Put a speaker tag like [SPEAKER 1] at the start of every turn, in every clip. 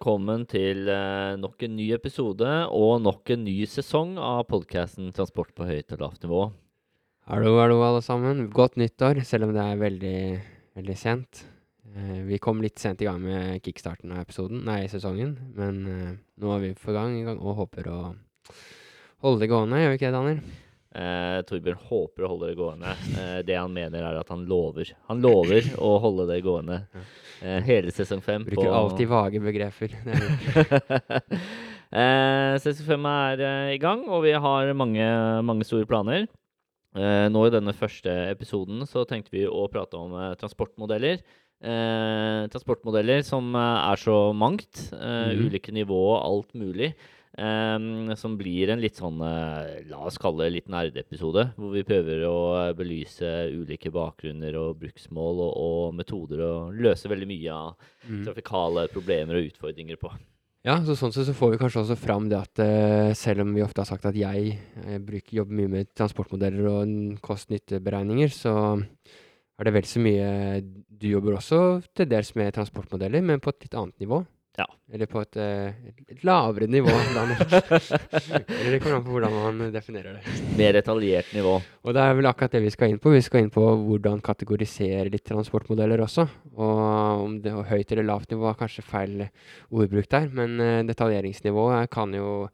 [SPEAKER 1] Velkommen til eh, nok en ny episode og nok en ny sesong av podkasten Transport på høyt og lavt nivå.
[SPEAKER 2] Hallo, hallo, alle sammen. Godt nyttår, selv om det er veldig, veldig sent. Eh, vi kom litt sent i gang med kickstarten av episoden, nei, sesongen, men eh, nå er vi for gang i gang og håper å holde det gående, gjør vi ikke det, Daniel?
[SPEAKER 1] Eh, Torbjørn håper å holde det gående. Eh, det han mener, er at han lover. Han lover å holde det gående eh, hele sesong fem.
[SPEAKER 2] Bruker alltid vage begreper. Er
[SPEAKER 1] eh, sesong fem er eh, i gang, og vi har mange, mange store planer. Eh, nå i denne første episoden så tenkte vi å prate om transportmodeller. Eh, transportmodeller som er så mangt. eh,
[SPEAKER 2] Mhm.
[SPEAKER 1] Ulike nivå, alt mulig. Ehm, som blir en litt sånn uh, La oss kalle det litt nerdeepisode. Hvor vi prøver å eh, belyse ulike bakgrunner og bruksmål og, og metoder. Og løse veldig mye av
[SPEAKER 2] Mm.
[SPEAKER 1] trafikale problemer og utfordringer på.
[SPEAKER 2] Ja, så sånn sett så får vi kanskje også fram det at uh, selv om vi ofte har sagt at jeg eh, bruker, jobber mye med transportmodeller og kost-nytte-beregninger, så er det vel så mye Du jobber også til dels med transportmodeller, men på et litt annet nivå.
[SPEAKER 1] Ja.
[SPEAKER 2] Eller på et, eh, et, lavere nivå. Eller det kommer an på hvordan man definerer det.
[SPEAKER 1] Mer detaljert nivå.
[SPEAKER 2] Og det er vel akkurat det vi skal inn på. Vi skal inn på hvordan kategorisere litt transportmodeller også. Og om det er høyt eller lavt nivå er kanskje feil ordbruk der, men eh, detaljeringsnivået kan jo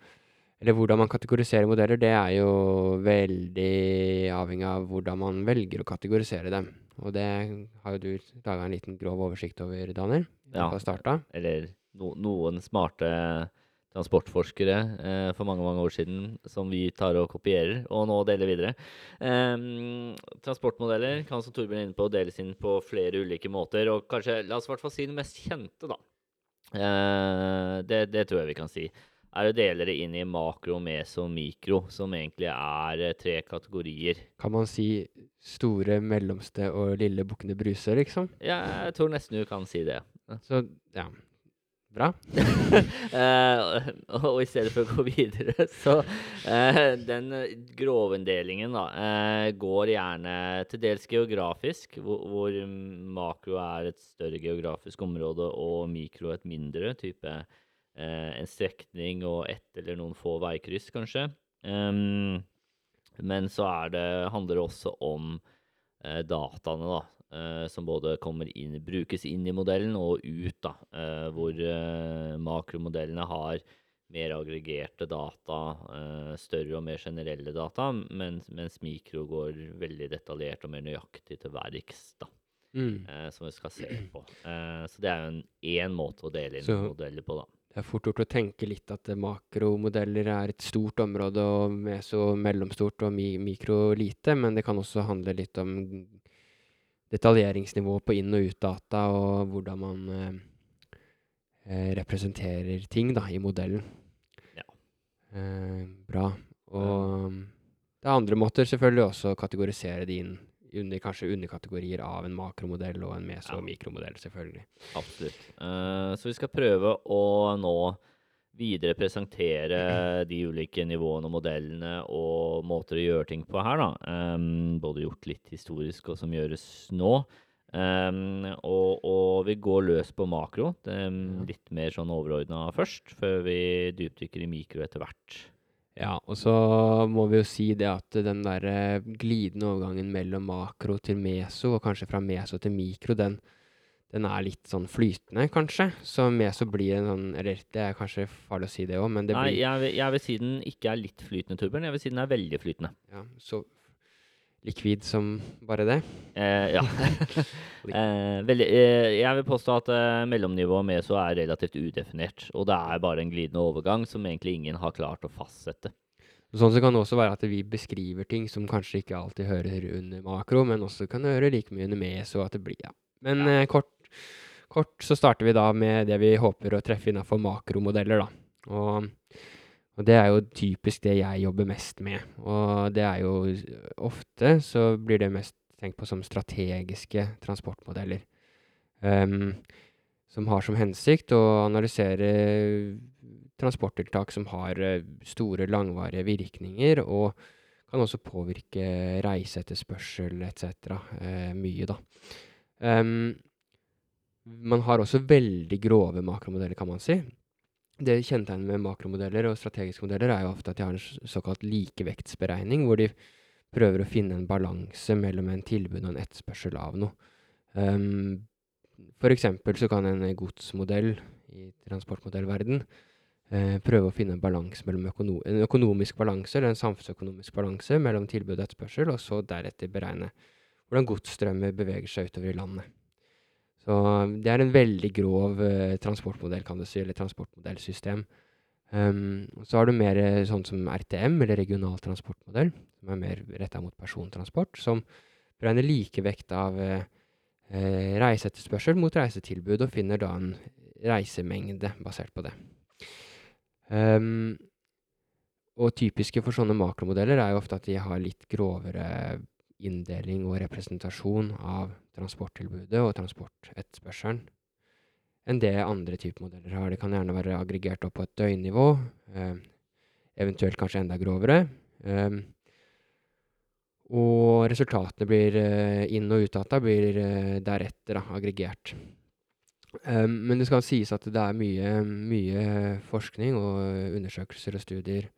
[SPEAKER 2] Eller hvordan man kategoriserer modeller, det er jo veldig avhengig av hvordan man velger å kategorisere dem. Og det har jo du laga en liten grov oversikt over, Daniel.
[SPEAKER 1] Ja. Eller no, noen smarte transportforskere eh, for mange mange år siden som vi tar og kopierer, og nå deler videre. Eh, transportmodeller kan som Torbjørn er inne på deles inn på flere ulike måter. Og kanskje, la oss i hvert fall si den mest kjente, da. Eh, det, det tror jeg vi kan si. Er å dele det inn i makro, meso og mikro, som egentlig er eh, tre kategorier.
[SPEAKER 2] Kan man si store, mellomste og lille bukkene Bruse, liksom?
[SPEAKER 1] Ja, jeg tror nesten du kan si det.
[SPEAKER 2] Så ja. Bra.
[SPEAKER 1] Eh, og i stedet for å gå videre, så eh, Den grovinndelingen da, eh, går gjerne til dels geografisk, hvor, hvor makro er et større geografisk område og mikro et mindre, type eh, en strekning og ett eller noen få veikryss, kanskje. Um, men så det, handler det også om eh, dataene, da. Eh, som både kommer inn, brukes inn i modellen og ut, da. eh, hvor eh, makromodellene har mer aggregerte data, større og mer generelle data, mens, mens mikro går veldig detaljert og mer nøyaktig til verks, da.
[SPEAKER 2] Mm.
[SPEAKER 1] som vi skal se på. Så det er jo en én måte å dele inn
[SPEAKER 2] Så-
[SPEAKER 1] modeller på, da.
[SPEAKER 2] Det er fort gjort å tenke litt at makromodeller er et stort område, og meso mellomstort og mi mikro lite, men det kan også handle litt om detaljeringsnivå på inn- og utdata, og hvordan man eh, eh, representerer ting da, i modellen.
[SPEAKER 1] Ja.
[SPEAKER 2] Eh, bra. Og um, det er andre måter selvfølgelig også å kategorisere det inn under kanskje underkategorier av en makromodell og en meso-
[SPEAKER 1] Ja.
[SPEAKER 2] og mikromodell, selvfølgelig.
[SPEAKER 1] Absolutt. Uh, så vi skal prøve å nå videre presentere de ulike nivåene og modellene og måter å gjøre ting på her, da. Um, både gjort litt historisk og som gjøres nå. Um, og, og vi går løs på makro. Er litt mer sånn overordna først, før vi dypdykker i mikro etter hvert.
[SPEAKER 2] Ja, og så må vi jo si det at den der glidende overgangen mellom makro til meso, og kanskje fra meso til mikro, den, den er litt sånn flytende, kanskje. Så meso blir en sånn Eller det er kanskje farlig å si det òg, men det
[SPEAKER 1] Nei,
[SPEAKER 2] blir
[SPEAKER 1] jeg vil, jeg vil si den ikke er litt flytende, Torbjørn. Jeg vil si den er veldig flytende.
[SPEAKER 2] ja, så likvid som bare det.
[SPEAKER 1] Eh, ja. eh, veldig, eh, jeg vil påstå at eh, mellomnivået meso er relativt udefinert. Og det er bare en glidende overgang som egentlig ingen har klart å fastsette.
[SPEAKER 2] Sånn så kan det også være at vi beskriver ting som kanskje ikke alltid hører under makro, men også kan høre like mye under meso. At det blir, ja. Men eh, kort, kort så starter vi da med det vi håper å treffe innafor makromodeller, da. Og, og det er jo typisk det jeg jobber mest med. Og det er jo ofte så blir det mest tenkt på som strategiske transportmodeller. Um, som har som hensikt å analysere transporttiltak som har eh, store, langvarige virkninger, og kan også påvirke reiseetterspørsel etc. Eh, mye, da. Ehm, Man har også veldig grove makromodeller, kan man si. Det kjennetegnet med makromodeller og strategiske modeller er jo ofte at de har en såkalt likevektsberegning, hvor de prøver å finne en balanse mellom en tilbud og en etterspørsel av noe. Um, for eksempel så kan en godsmodell i transportmodellverden eh, prøve å finne en økono en økonomisk balanse eller en samfunnsøkonomisk balanse mellom tilbud og etterspørsel, og så deretter beregne hvordan godsstrømmer beveger seg utover i landet. Så det er en veldig grov eh, transportmodell, kan du si, eller transportmodellsystem. Um, så har du mer eh, sånn som RTM, eller regional transportmodell, som er mer retta mot persontransport, som beregner likevekt av eh, reiseetterspørsel mot reisetilbud, og finner da en reisemengde basert på det. Um, og typiske for sånne makromodeller er jo ofte at de har litt grovere inndeling og representasjon av transporttilbudet og transportetterspørselen enn det andre typer modeller har. Det kan gjerne være aggregert opp på et døgnnivå, eh, eventuelt kanskje enda grovere. Eh, og resultatene blir eh, inn- og utdata blir eh, deretter da, aggregert. Um, men det skal sies at det er mye, mye forskning og undersøkelser og studier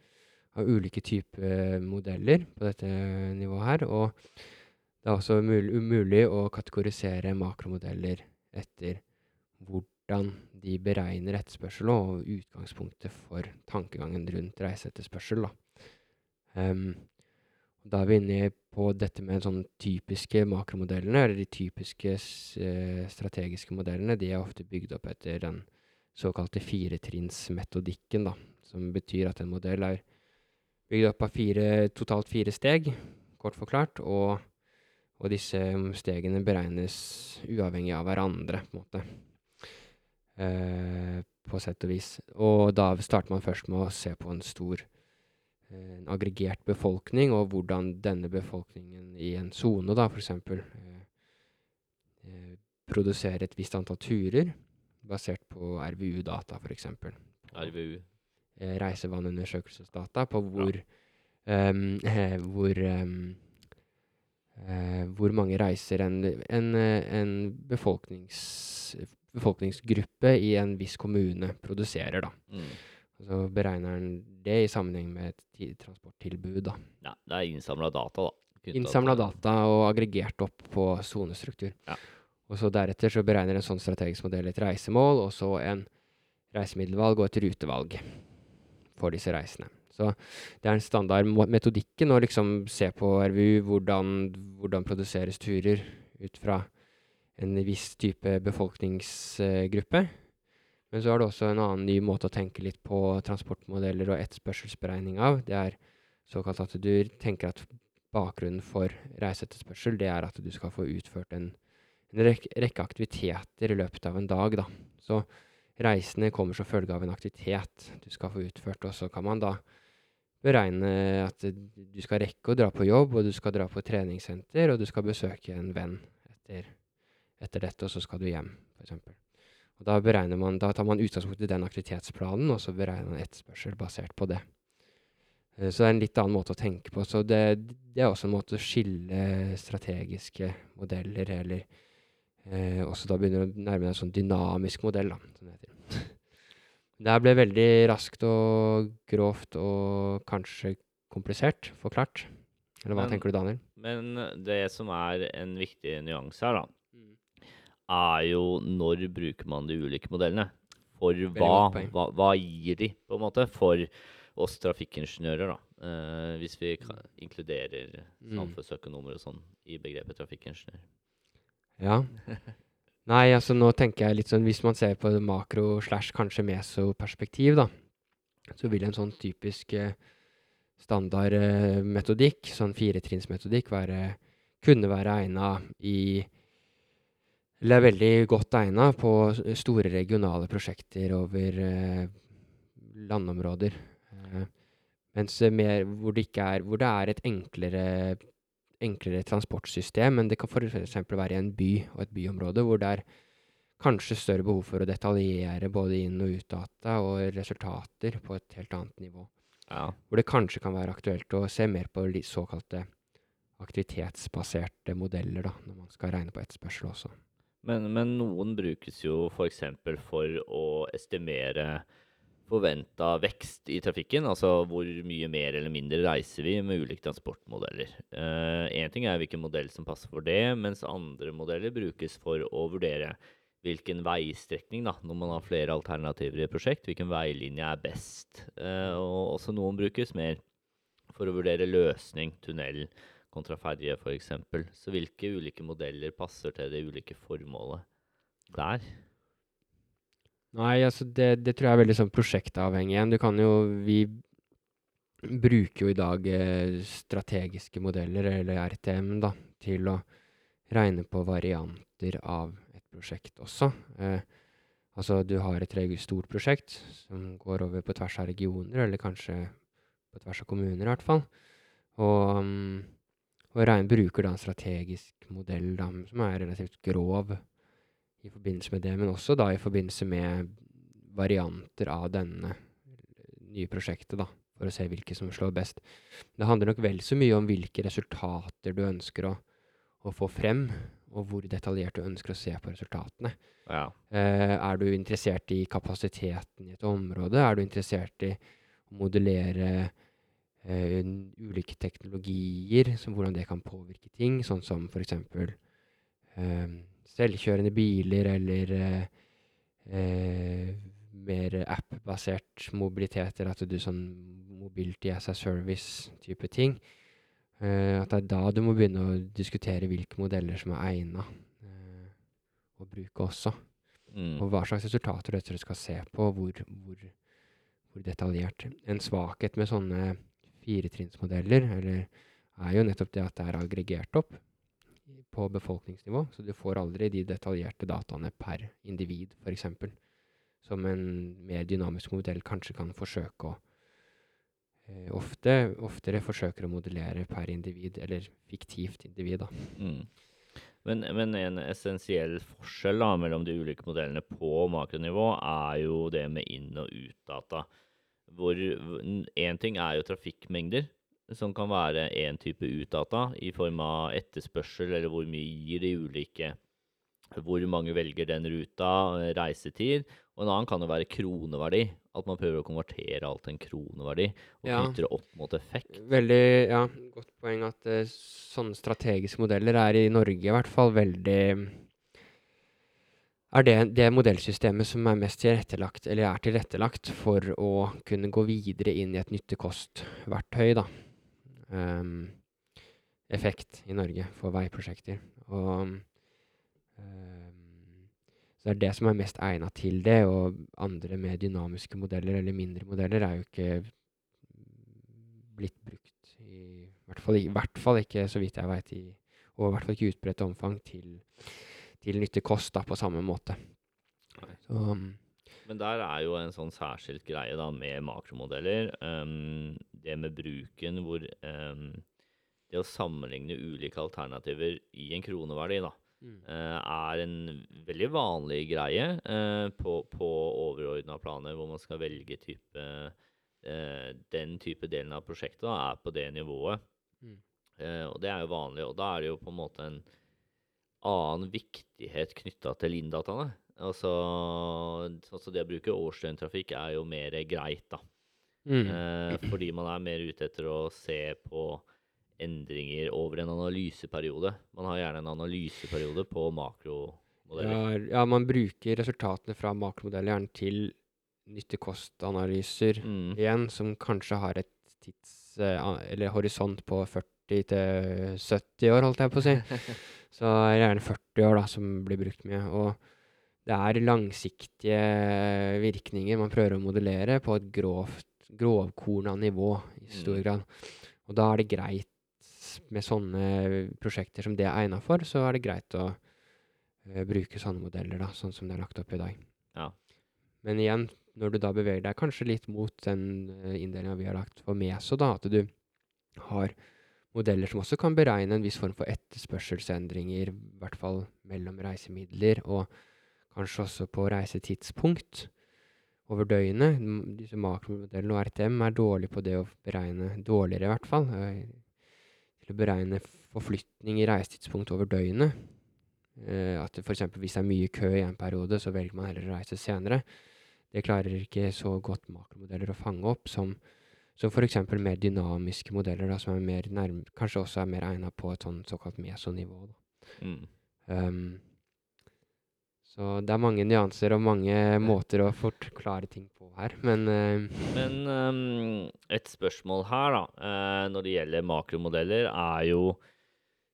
[SPEAKER 2] av ulike typer modeller på dette nivået her. Og det er også mul umulig å kategorisere makromodeller etter hvordan de beregner etterspørsel og utgangspunktet for tankegangen rundt reiseetterspørsel. Da. Um, da er vi inne på dette med sånne typiske makromodellene, eller de typiske eh, strategiske modellene. De er ofte bygd opp etter den såkalte firetrinnsmetodikken, da. Som betyr at en modell er bygd opp av fire, totalt fire steg, kort forklart. Og, og disse mm, stegene beregnes uavhengig av hverandre, på en måte. Eh, på sett og vis. Og da starter man først med å se på en stor eh, en aggregert befolkning, og hvordan denne befolkningen i en sone, da, f.eks. Eh, eh, produserer et visst antall turer, basert på RVU-data, f.eks.
[SPEAKER 1] RVU.
[SPEAKER 2] Eh, reisevanundersøkelsesdata, på hvor ja. um, hvor, um, uh, hvor mange reiser en, en, eh, en befolknings, befolkningsgruppe i en viss kommune produserer, da.
[SPEAKER 1] Mm.
[SPEAKER 2] Så beregner den det i sammenheng med et ti- transporttilbud. da.
[SPEAKER 1] Ja, det er innsamla data, da.
[SPEAKER 2] Innsamla data og aggregert opp på sonestruktur.
[SPEAKER 1] Ja.
[SPEAKER 2] Og så deretter så beregner en sånn strategisk modell et reisemål, og så en reisemiddelvalg og et rutevalg for disse reisene. Så det er en standard metodikken å liksom se på RVU hvordan, hvordan produseres turer ut fra en viss type befolkningsgruppe. Men så er det også en annen ny måte å tenke litt på transportmodeller og etterspørselsberegning av. Det er såkalt at du tenker at bakgrunnen for reiseetterspørsel, det er at du skal få utført en, en rek rekke aktiviteter i løpet av en dag, da. Så reisene kommer som følge av en aktivitet du skal få utført, og så kan man da beregne at du skal rekke å dra på jobb, og du skal dra på treningssenter, og du skal besøke en venn etter, etter dette, og så skal du hjem, f.eks. Og da, man, da tar man utgangspunkt i den aktivitetsplanen, og så beregner man etterspørsel basert på det. Eh, Så det er en litt annen måte å tenke på. Så det, det er også en måte å skille strategiske modeller, eller eh, også da begynner å nærme deg en sånn dynamisk modell, da, som det heter. Det her ble veldig raskt og grovt og kanskje komplisert forklart. Eller hva
[SPEAKER 1] Men-
[SPEAKER 2] tenker du, Daniel?
[SPEAKER 1] Men det som er en viktig nyanse her, da, er jo når bruker man de ulike modellene? For hva, hva, hva gir de, på en måte, for oss trafikkingeniører, da? Eh, hvis vi ka- inkluderer
[SPEAKER 2] Mm.
[SPEAKER 1] samfunnsøkonomer og sånn i begrepet trafikkingeniør.
[SPEAKER 2] Ja. Nei, altså nå tenker jeg litt sånn Hvis man ser på makro slash kanskje meso-perspektiv, da, så vil en sånn typisk eh, standard eh, metodikk, sånn firetrinnsmetodikk, være kunne være egna i Eller er veldig godt egna på store regionale prosjekter over eh, landområder. Eh, mens eh, mer hvor det er Hvor det er et enklere enklere transportsystem, men det kan f.eks. være i en by og et byområde hvor det er kanskje større behov for å detaljere både inn- og utdata og resultater på et helt annet nivå.
[SPEAKER 1] Ja.
[SPEAKER 2] Hvor det kanskje kan være aktuelt å se mer på såkalte aktivitetsbaserte modeller, da, når man skal regne på etterspørsel også.
[SPEAKER 1] Men, men noen brukes jo f.eks. For, for å estimere forventa vekst i trafikken, altså hvor mye mer eller mindre reiser vi med ulike transportmodeller. Én uh, ting er hvilken modell som passer for det, mens andre modeller brukes for å vurdere hvilken veistrekning, da, når man har flere alternativer i prosjekt, hvilken veilinje er best. Uh, og også noen brukes mer for å vurdere løsning, tunnel kontra ferje f.eks. Så hvilke ulike modeller passer til det ulike formålet der?
[SPEAKER 2] Nei, altså det, det, tror jeg er veldig sånn prosjektavhengig igjen. Du kan jo Vi bruker jo i dag eh, strategiske modeller, eller RTM, da, til å regne på varianter av et prosjekt også. Eh, altså du har et stort prosjekt som går over på tvers av regioner, eller kanskje på tvers av kommuner i hvert fall. Og, um, og regn, bruker da en strategisk modell da, som er relativt grov i forbindelse med det, men også da i forbindelse med varianter av denne nye prosjektet, da, for å se hvilke som slår best. Det handler nok vel så mye om hvilke resultater du ønsker å, å få frem, og hvor detaljert du ønsker å se på resultatene.
[SPEAKER 1] Ja.
[SPEAKER 2] Eh, er du interessert i kapasiteten i et område? Er du interessert i å modellere eh, ulike teknologier, som hvordan det kan påvirke ting, sånn som for eksempel eh, selvkjørende biler eller eh, eh, mer app-basert mobilitet, eller at du sånn mobility as a service-type ting. Uh, at det er da du må begynne å diskutere hvilke modeller som er egna uh, å bruke også. Mm. Og hva slags resultater du skal se på, hvor, hvor, hvor, detaljert. En svakhet med sånne firetrinnsmodeller er jo nettopp det at det er aggregert opp på befolkningsnivå, så du får aldri de detaljerte dataene per individ, f.eks. Som en mer dynamisk modell kanskje kan forsøke å eh, ofte, Oftere forsøker å modellere per individ, eller fiktivt individ, da.
[SPEAKER 1] Mm. Men, men, en essensiell forskjell da, mellom de ulike modellene på makronivå er jo det med inn- og utdata. Hvor én ting er jo trafikkmengder, som kan være én type utdata i form av etterspørsel, eller hvor mye gir de ulike Hvor mange velger den ruta, eh, reisetid. Og en annen kan jo være kroneverdi. At man prøver å konvertere alt til en kroneverdi og ja. knytter det opp mot effekt.
[SPEAKER 2] Veldig, ja, Godt poeng at uh, sånne strategiske modeller er i Norge i hvert fall veldig er det det modellsystemet som er mest tilrettelagt, eller er tilrettelagt for å kunne gå videre inn i et nytte-kost-verktøy, da um, effekt i Norge for veiprosjekter. Og um, så det er det som er mest egna til det, og andre mer dynamiske modeller eller mindre modeller er jo ikke blitt brukt i hvert fall, i hvert fall ikke, så vidt jeg veit, og i hvert fall ikke i utbredt omfang til, til nytte-kost på samme måte. Så, um,
[SPEAKER 1] men der er jo en sånn særskilt greie da med makromodeller. Um, det med bruken hvor um, det å sammenligne ulike alternativer i en kroneverdi da, mm. uh, er en veldig vanlig greie uh, på, på overordna planer, hvor man skal velge type uh, Den type delen av prosjektet da, er på det nivået. Mm. og det er jo vanlig, og da er det jo på en måte en annen viktighet knytta til inndataene. Altså, altså det å bruke årsdøgntrafikk er jo mer greit, da. Mm. Eh, fordi man er mer ute etter å se på endringer over en analyseperiode. Man har gjerne en analyseperiode på makromodeller.
[SPEAKER 2] Ja, ja man bruker resultatene fra makromodeller gjerne til nytte-kost-analyser mm. igjen, som kanskje har et tids... Eh, eller horisont på 40 til 70 år, holdt jeg på å si. Så er gjerne 40 år da, som blir brukt mye. Og det er langsiktige virkninger man prøver å modellere på et grovt, grovkorna nivå i stor mm. grad. Og da er det greit med sånne prosjekter som det er egna for, så er det greit å uh, bruke sånne modeller, da, sånn som det er lagt opp i dag.
[SPEAKER 1] Ja.
[SPEAKER 2] Men igjen, når du da beveger deg kanskje litt mot den uh, inndelinga vi har lagt for MESO, da, at du har modeller som også kan beregne en viss form for etterspørselsendringer, i hvert fall mellom reisemidler, og kanskje også på reisetidspunkt over døgnet. Disse makromodellene og RTM er dårlige på det å beregne, dårligere i hvert fall, eh, til å beregne forflytning i reisetidspunkt over døgnet. At at f.eks. hvis det er mye kø i en periode, så velger man heller å reise senere. Det klarer ikke så godt makromodeller å fange opp som, som f.eks. mer dynamiske modeller, da, som er mer nærm kanskje også er mer egna på et sånn såkalt mesonivå. Da.
[SPEAKER 1] Mm.
[SPEAKER 2] Um, så det er mange nyanser og mange måter å forklare ting på her, men uh,
[SPEAKER 1] Men um, et spørsmål her, da, uh, når det gjelder makromodeller, er jo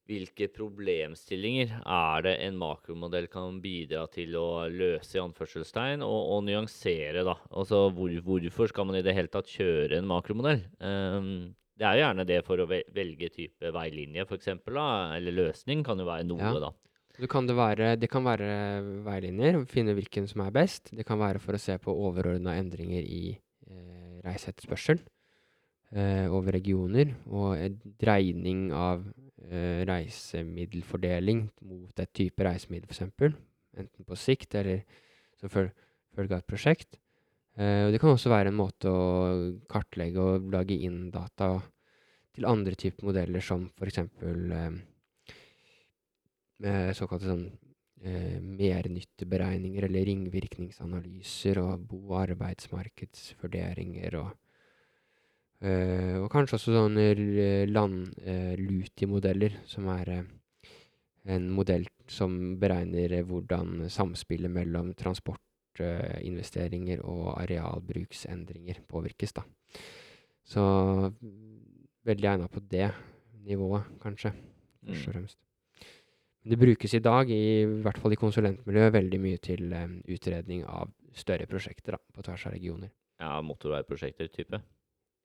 [SPEAKER 1] hvilke problemstillinger er det en makromodell kan bidra til å løse, i anførselstegn, og, og nyansere, da? Altså hvor, hvorfor skal man i det hele tatt kjøre en makromodell? Um, det er jo gjerne det for å velge type veilinje, f.eks., eller løsning kan jo være noe,
[SPEAKER 2] Ja.
[SPEAKER 1] da.
[SPEAKER 2] Kan det, være, det kan være veilinjer, finne hvilken som er best. Det kan være for å se på overordna endringer i eh, reiseetterspørsel eh, over regioner, og en dreining av eh, reisemiddelfordeling mot et type reisemiddel, f.eks. Enten på sikt eller som følge av et prosjekt. Eh, det kan også være en måte å kartlegge og lage inn data til andre typer modeller, som f.eks. Eh, med såkalte sånn eh, mernytteberegninger eller ringvirkningsanalyser og bo- og arbeidsmarkedsvurderinger og eh, Og kanskje også sånne eh, land-Luti-modeller, som er eh, en modell som beregner eh, hvordan samspillet mellom transportinvesteringer og arealbruksendringer påvirkes, da. Så veldig egna på det nivået, kanskje, først og
[SPEAKER 1] Mm.
[SPEAKER 2] fremst. Men det brukes i dag, i, hvert fall i konsulentmiljøet, veldig mye til um, utredning av større prosjekter da, på tvers av regioner.
[SPEAKER 1] Ja, motorveiprosjekter type.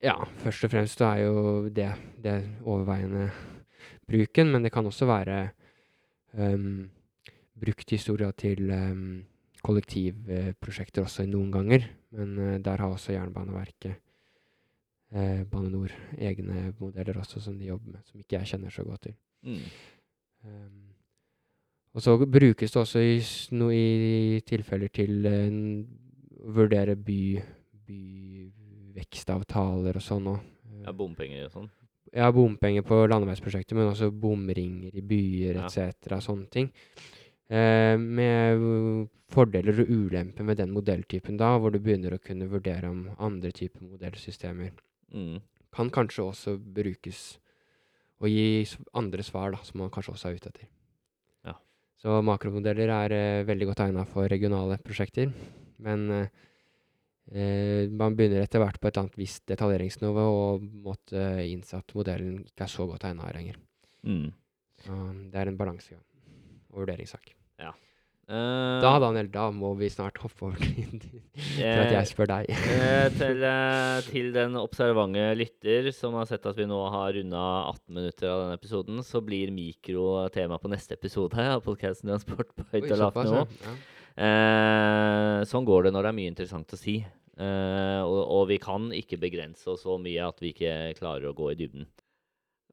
[SPEAKER 2] Ja, først og fremst er jo det, det overveiende bruken, men det kan også være um, brukt i stor grad til um, kollektivprosjekter også noen ganger. Men uh, der har også Jernbaneverket, eh, Bane NOR, egne modeller også som de jobber med, som ikke jeg kjenner så godt til.
[SPEAKER 1] Mm.
[SPEAKER 2] Ehm, og så brukes det også i, no, i tilfeller til å uh, å vurdere by, byvekstavtaler og sånn òg.
[SPEAKER 1] Ja, bompenger og sånn.
[SPEAKER 2] Ja, bompenger på landeveisprosjekter, men også bomringer i byer
[SPEAKER 1] Ja.
[SPEAKER 2] etc. Sånne ting. Uh, med fordeler og ulemper med den modelltypen da, hvor du begynner å kunne vurdere om andre typer modellsystemer
[SPEAKER 1] Mm.
[SPEAKER 2] kan kanskje også brukes og gi andre svar, da, som man kanskje også er ute etter.
[SPEAKER 1] Ja.
[SPEAKER 2] Så makromodeller er eh, veldig godt egna for regionale prosjekter. Men eh, eh, man begynner etter hvert på et annet visst detaljeringsnivå og måtte innse at modellen ikke er så godt egna lenger.
[SPEAKER 1] Mm.
[SPEAKER 2] Så det er en balansegang og vurderingssak.
[SPEAKER 1] Eh,
[SPEAKER 2] Da, Daniel, da må vi snart hoppe over til, til at
[SPEAKER 1] eh,
[SPEAKER 2] jeg spør deg.
[SPEAKER 1] Eh, til, eh, til den observante lytter som har sett at vi nå har runda 18 minutter av denne episoden, så blir mikro tema på neste episode av podkasten Transport på høyt og lavt nivå.
[SPEAKER 2] ja.
[SPEAKER 1] Eh, sånn går det når det er mye interessant å si. Eh, og, og vi kan ikke begrense oss så mye at vi ikke klarer å gå i dybden.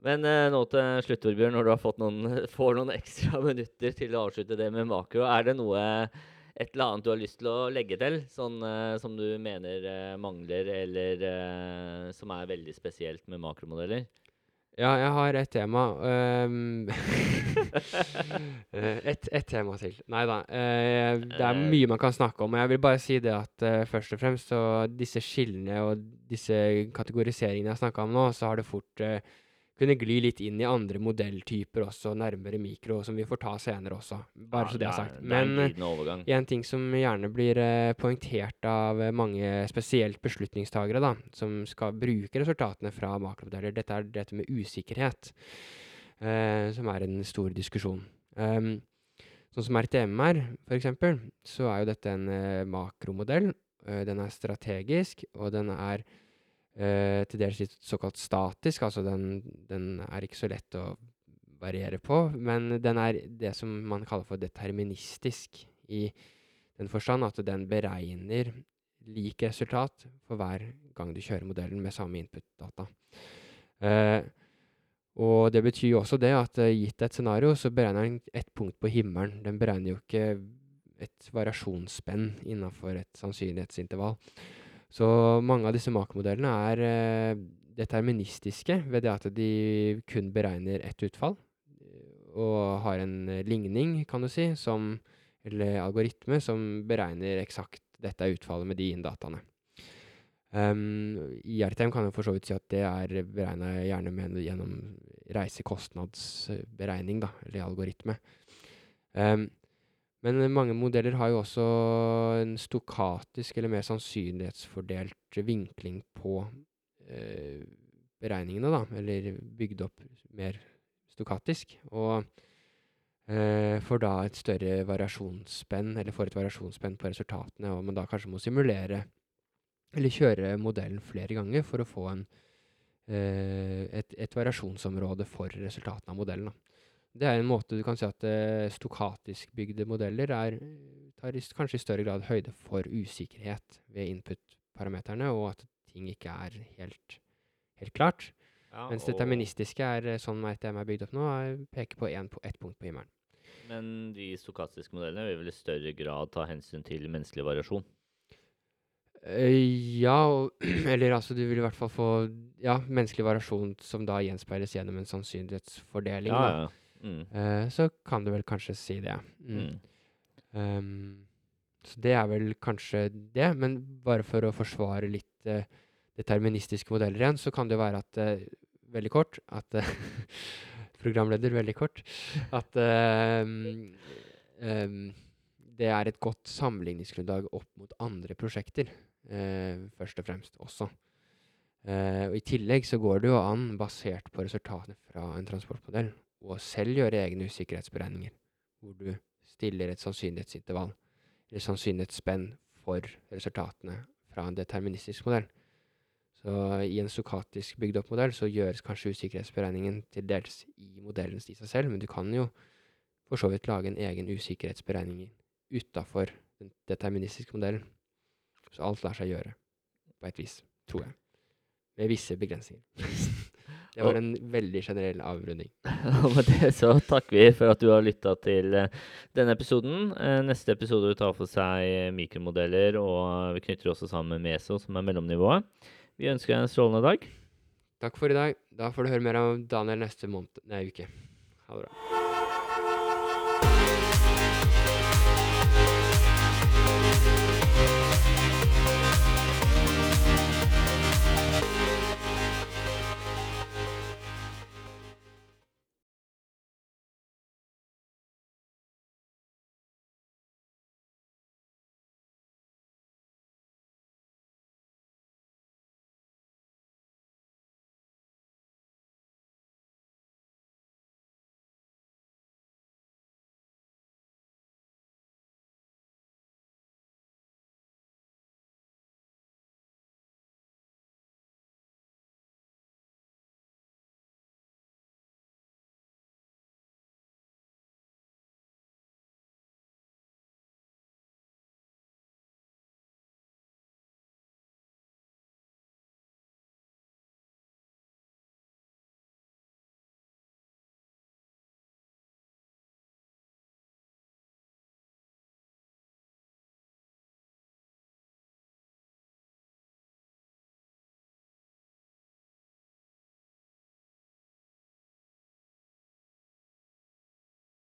[SPEAKER 1] Men eh, nå til slutt, Torbjørn, når du har fått noen, får noen ekstra minutter til å avslutte det med makro, er det noe et eller annet du har lyst til å legge til, sånn eh, som du mener eh, mangler, eller eh, som er veldig spesielt med makromodeller?
[SPEAKER 2] Ja, jeg har et tema. Um, eh, et, et tema til. Nei da. Uh, det er mye man kan snakke om. Og jeg vil bare si det at uh, først og fremst så disse skillene og disse kategoriseringene jeg har snakka om nå, så har det fort uh, kunne gli litt inn i andre modelltyper også, nærmere mikro, som vi får ta senere også. Bare
[SPEAKER 1] Ja,
[SPEAKER 2] så det er sagt. Men
[SPEAKER 1] en
[SPEAKER 2] eh, en ting som gjerne blir eh, poengtert av eh, mange, spesielt beslutningstagere, da, som skal bruke resultatene fra makromodeller, dette er dette med usikkerhet, eh, som er en stor diskusjon. Um, sånn som RTMR, eksempel, så er jo dette en eh, makromodell. Uh, den er strategisk, og den er eh, til dels litt såkalt statisk, altså den, den er ikke så lett å variere på, men den er det som man kaller for deterministisk, i den forstand at den beregner lik resultat for hver gang du kjører modellen med samme input-data. Eh, og det betyr jo også det at eh, gitt et scenario, så beregner den ett punkt på himmelen. Den beregner jo ikke et variasjonsspenn innenfor et sannsynlighetsintervall. Så mange av disse makermodellene er eh, deterministiske ved det at de kun beregner ett utfall. og har en eh, ligning, kan du si, som, eller algoritme, som beregner eksakt dette er utfallet med de inndataene. Um, IRTM kan jo for så vidt si at det er beregna gjerne med, gjennom reisekostnadsberegning, da, eller algoritme. Um, men mange modeller har jo også en stokatisk eller mer sannsynlighetsfordelt vinkling på eh, beregningene, da, eller bygd opp mer stokatisk. Og eh, får da et større variasjonsspenn, eller får et variasjonsspenn på resultatene, og man da kanskje må simulere eller kjøre modellen flere ganger for å få en, eh, et, et variasjonsområde for resultatene av modellen. Da. Det er en måte du kan si at uh, stokatisk bygde modeller er, tar kanskje i større grad høyde for usikkerhet ved input-parameterne, og at ting ikke er helt, helt klart.
[SPEAKER 1] Ja,
[SPEAKER 2] Mens
[SPEAKER 1] det
[SPEAKER 2] deterministiske er eh, sånn ITM er bygd opp nå, er, peker på ett på ett punkt på himmelen.
[SPEAKER 1] Men de stokastiske modellene vil vel i større grad ta hensyn til menneskelig variasjon?
[SPEAKER 2] Eh, ja, og, eller altså du vil i hvert fall få ja, menneskelig variasjon som da gjenspeiles gjennom en sannsynlighetsfordeling.
[SPEAKER 1] Ja, ja. Mm.
[SPEAKER 2] Eh, så kan du vel kanskje si det. Mm. Ehm, så det er vel kanskje det, men bare for å forsvare litt uh, deterministiske modeller igjen, så kan det være at uh, Veldig kort at uh, Programleder, veldig kort. At ehm, um, det er et godt sammenligningsgrunnlag opp mot andre prosjekter, først og fremst også. Og I tillegg så går det jo an, basert på resultatene fra en transportmodell, å selv gjøre egne usikkerhetsberegninger, hvor du stiller et sannsynlighetsintervall, eller sannsynlighetsspenn, for resultatene fra en deterministisk modell. Så i en stokatisk bygd opp modell så gjøres kanskje usikkerhetsberegningen til dels i modellen i seg selv, men du kan jo for så vidt lage en egen usikkerhetsberegning utafor den deterministiske modellen. Så alt lar seg gjøre, på et vis, tror jeg. Med visse begrensninger. Det var en veldig generell avrunding.
[SPEAKER 1] Og med det så takker vi for at du har lytta til eh, denne episoden. Eh, Neste episode vil ta for seg eh, mikromodeller, og vi knytter også sammen med Meso, som er mellomnivået. Vi ønsker deg en strålende dag.
[SPEAKER 2] Takk for i dag. Da får du høre mer av Daniel neste måned Nei, uke. Ha det bra.